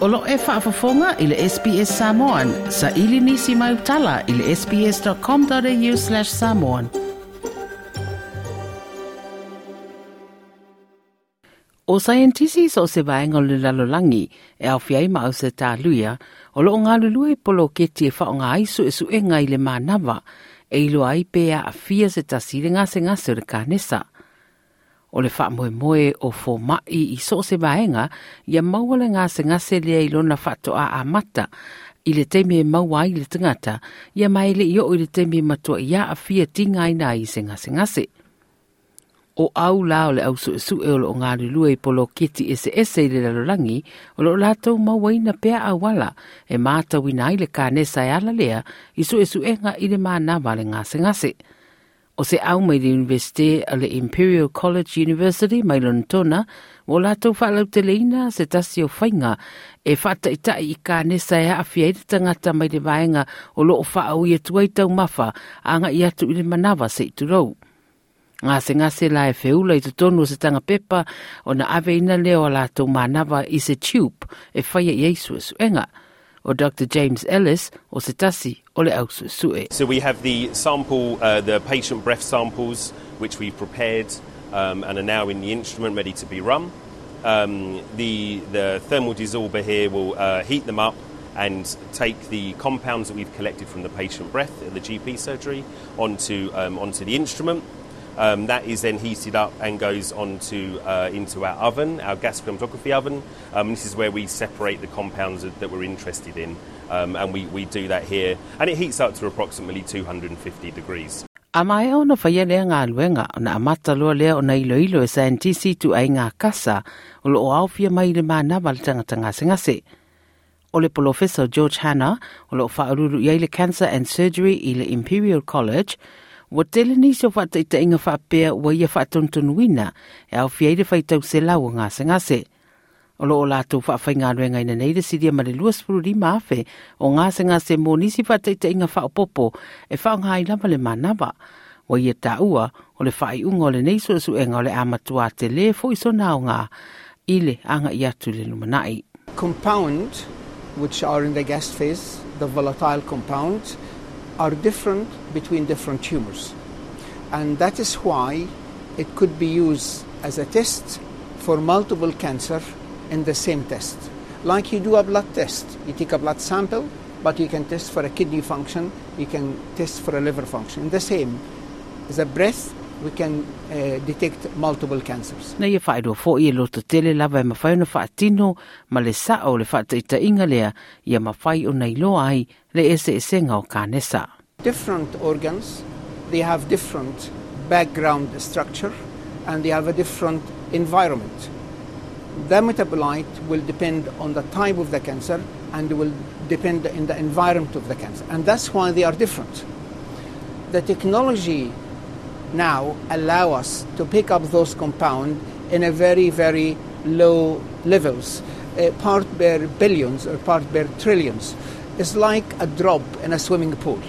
Olo e whaafafonga i le SPS Samoan. Sa ili nisi mai utala i le sps.com.au slash samoan. O scientisi so se vaenga o le lalolangi e au fiai ma au se tā luia, o lo ngā lulua i polo ke tie wha o ngā isu e su e ngai le mānawa, e ilo ai pēa a fia se tasire ngā se ngā se re nesa o le faamoemoe o fomaʻi i so o se vaega ia maua le gasegase lea i lona faatoʻā amata i le taimi e maua ai le tagata ia mae leʻi oo i le taimi e matuaʻia afia tiga aina ai i se gasegase o au la o le ausuʻesuʻe o loo galulue i se eseese i le lalolagi o loo latou mauaina pea auala e matauina ai le kanesa e ala lea i suʻesuʻega i le manava le gasegase o se au mai le universite a le Imperial College University mai lona tona, o lātou whaalau te leina se tasi o whainga e whata i tai i ka nesa e hawhi e tangata mai le vaenga o loo whaau i atuai tau mawha anga i atu i le manawa se i turou. Ngā se ngā se la e whiula i tonu se tanga pepa o na ave ina leo a lātou manawa i se tube e whaia i eisu e suenga. O Dr. James Ellis o se tasi o le sue. So we have the sample, uh, the patient breath samples, which we've prepared um, and are now in the instrument ready to be run. Um, the, the thermal desorber here will uh, heat them up and take the compounds that we've collected from the patient breath in the GP surgery onto, um, onto the instrument. Um, that is then heated up and goes onto uh, into our oven, our gas chromatography oven. Um, this is where we separate the compounds that we're interested in, um, and we, we do that here. And it heats up to approximately 250 degrees. A mai o na whaia lea ngā luenga na amata loa lea o na ilo ilo e scientisi tu ai ngā kasa o lo o awhia mai le mana wale tangata ngase ngase. O le Professor George Hanna o lo whaaruru i le Cancer and Surgery i le Imperial College wo tele ni so fa ita inga whapea wa ia whatontunuina e au fiaire whaitau se lau ngase ngase. O loo lātou whaafai ngā ruenga ina neira siria le luas furu rima afe o ngase ngase mō nisi fata ita inga whaopopo e whao ngā i lama le manawa. Wa ia tā ua o le whai unga o le neiso su e o le amatua te le fo iso nā o ile anga i atu le lumanai. Compound, which are in the gas phase, the volatile compound, are different between different tumors. And that is why it could be used as a test for multiple cancer in the same test. Like you do a blood test, you take a blood sample, but you can test for a kidney function, you can test for a liver function. In the same, the breath, we can uh, detect multiple cancers. Na ia whaeroa fo i lo te tele lava e mawhai wha atino ma le o le wha ita inga lea ia mawhai o nei loa ai le ese e senga o kānesa. Different organs, they have different background structure and they have a different environment. The metabolite will depend on the type of the cancer and will depend in the environment of the cancer. And that's why they are different. The technology now allow us to pick up those compounds in a very, very low levels, uh, part per billions or part per trillions. It's like a drop in a swimming pool.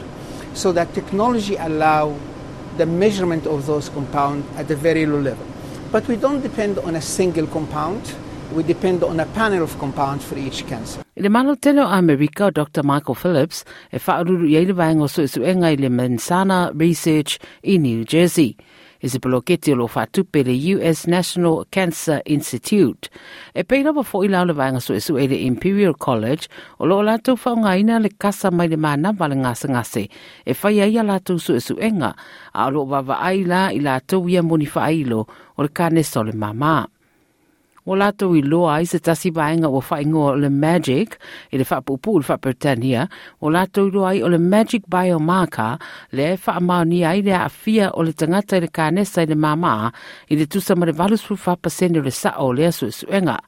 So that technology allow the measurement of those compounds at a very low level. But we don't depend on a single compound. We depend on a panel of compounds for each cancer. I le malo tele o Amerika Dr. Michael Phillips e whaaruru i eile vaenga su isu enga i le Menssana Research i New Jersey. E se poloketi o lo whatupe le US National Cancer Institute. E peira wa fo i lao le vaenga su isu e le Imperial College o lo lato whaunga ina le kasa mai le mana wale ngase ngase. E whai ai a lato su isu enga a lo wawa ai la i lato ia moni whailo o le kane sole mamaa. O lato i loa i se tasi vaenga o o le Magic, i le whapupu le whapretania, o lato i loa i o le Magic Biomarker, le e whaamau ni ai le a fia o le tangata i le kānesa i le mama, i le tusa ma valusu whapasene o le sa o le asu suenga.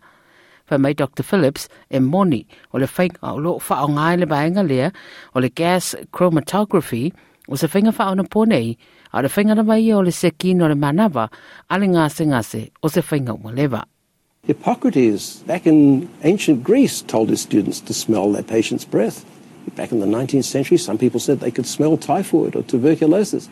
Mai Dr. Phillips e moni o le whainga o lo wha o ngai le vaenga lea, o le gas chromatography, o se whainga wha o na ponei, a le whainga na mai o le sekino le manawa, ale ngase ngase o se whainga o lewa. Hippocrates, back in ancient Greece, told his students to smell their patient's breath. Back in the 19th century, some people said they could smell typhoid or tuberculosis.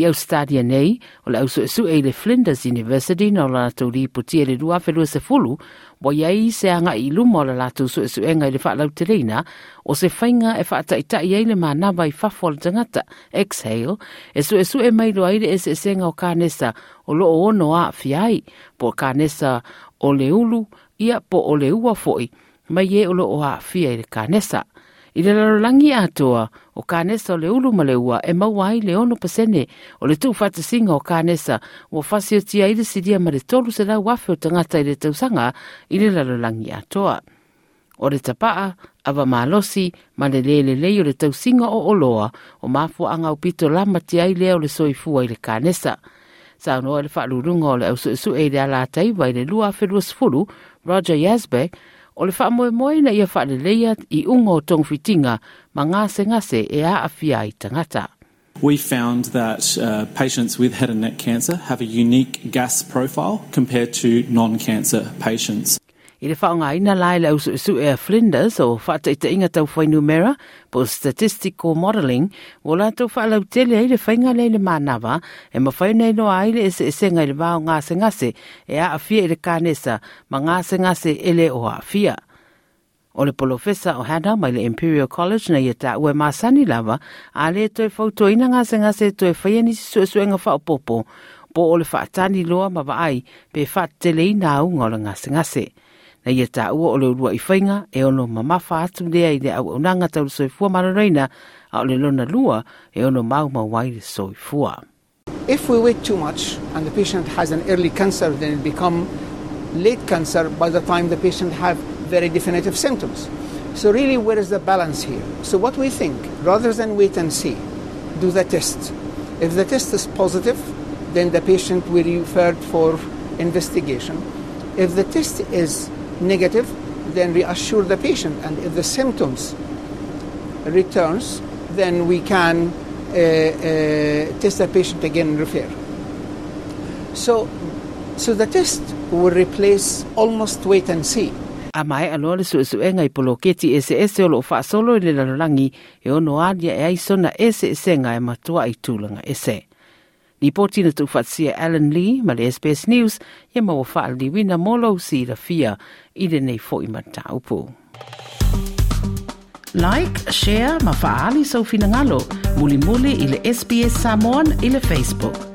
I au stadia nei, o le au su su e le Flinders University na o la tau li puti e le lua whelua se fulu, wa iai se anga i luma o la latu su su enga i le whaalau te reina, o se whainga e wha tai tai le mānawa i whafo le tangata, exhale, e su e su e mai loa ire e se senga o kānesa o lo o ono a fiai, po kānesa o le ulu, ia po o le ua foi, mai e o lo o a fiai le kānesa. I le larolangi atoa o kānesa o le ulu ma le ua e mauai le ono pasene o le tū whata singa o kānesa o whasi i le sidia ma le tolu se lau wafe o tangata i le tausanga i le larolangi atoa. O le tapaa, awa malosi, ma le le lelei o le tausinga o oloa o mafu anga o pito lama tia i o le soifua i le kānesa. Sa noa le whaalurunga o le au su e le ala taiwa i le lua whenua sfuru, Roger Yazbek, o le whaamoemoe na ia whaaleleia i ungo o tong fitinga ma ngase ngase e a awhia i tangata. We found that uh, patients with head and neck cancer have a unique gas profile compared to non-cancer patients. I le whaonga ina lai le usu su e Flinders o whata i te inga tau whainu mera po statistical modelling o la tau whaalau tele ai le whainga le le mānawa e ma whaina ino ai le ese ese ngai le wao ngāse ngase e a awhia i le kānesa ma ngāse ngase ele o a awhia. O le polofesa o Hannah mai le Imperial College na ia ta ue māsani lava a le toi whautua ina ngāse ngase toi whaia nisi suesuenga whaopopo po o le whaatani loa ma vaai pe whaatele o le ngāse ngase ngase na ia ta ua o le urua i whainga e ono mamafa atu lea i le au tau soifua marareina a o le lona lua e ono mau mawai le soifua. If we wait too much and the patient has an early cancer, then it become late cancer by the time the patient have very definitive symptoms. So really, where is the balance here? So what we think, rather than wait and see, do the test. If the test is positive, then the patient will be referred for investigation. If the test is negative, then reassure the patient. And if the symptoms returns, then we can uh, uh, test the patient again and refer. So, so the test will replace almost wait and see. A mai le i polo keti ese o lo fa solo i le lalolangi e ono adia e aisona ese ese e ese. Ripoti inatufuatia Alan Lee mali SBS News ya mawafaliwina molo siilafia ile nei fo'i mataupu. Like, share, mafaali sau finangalo, mulimuli ile SBS Samoan ile Facebook.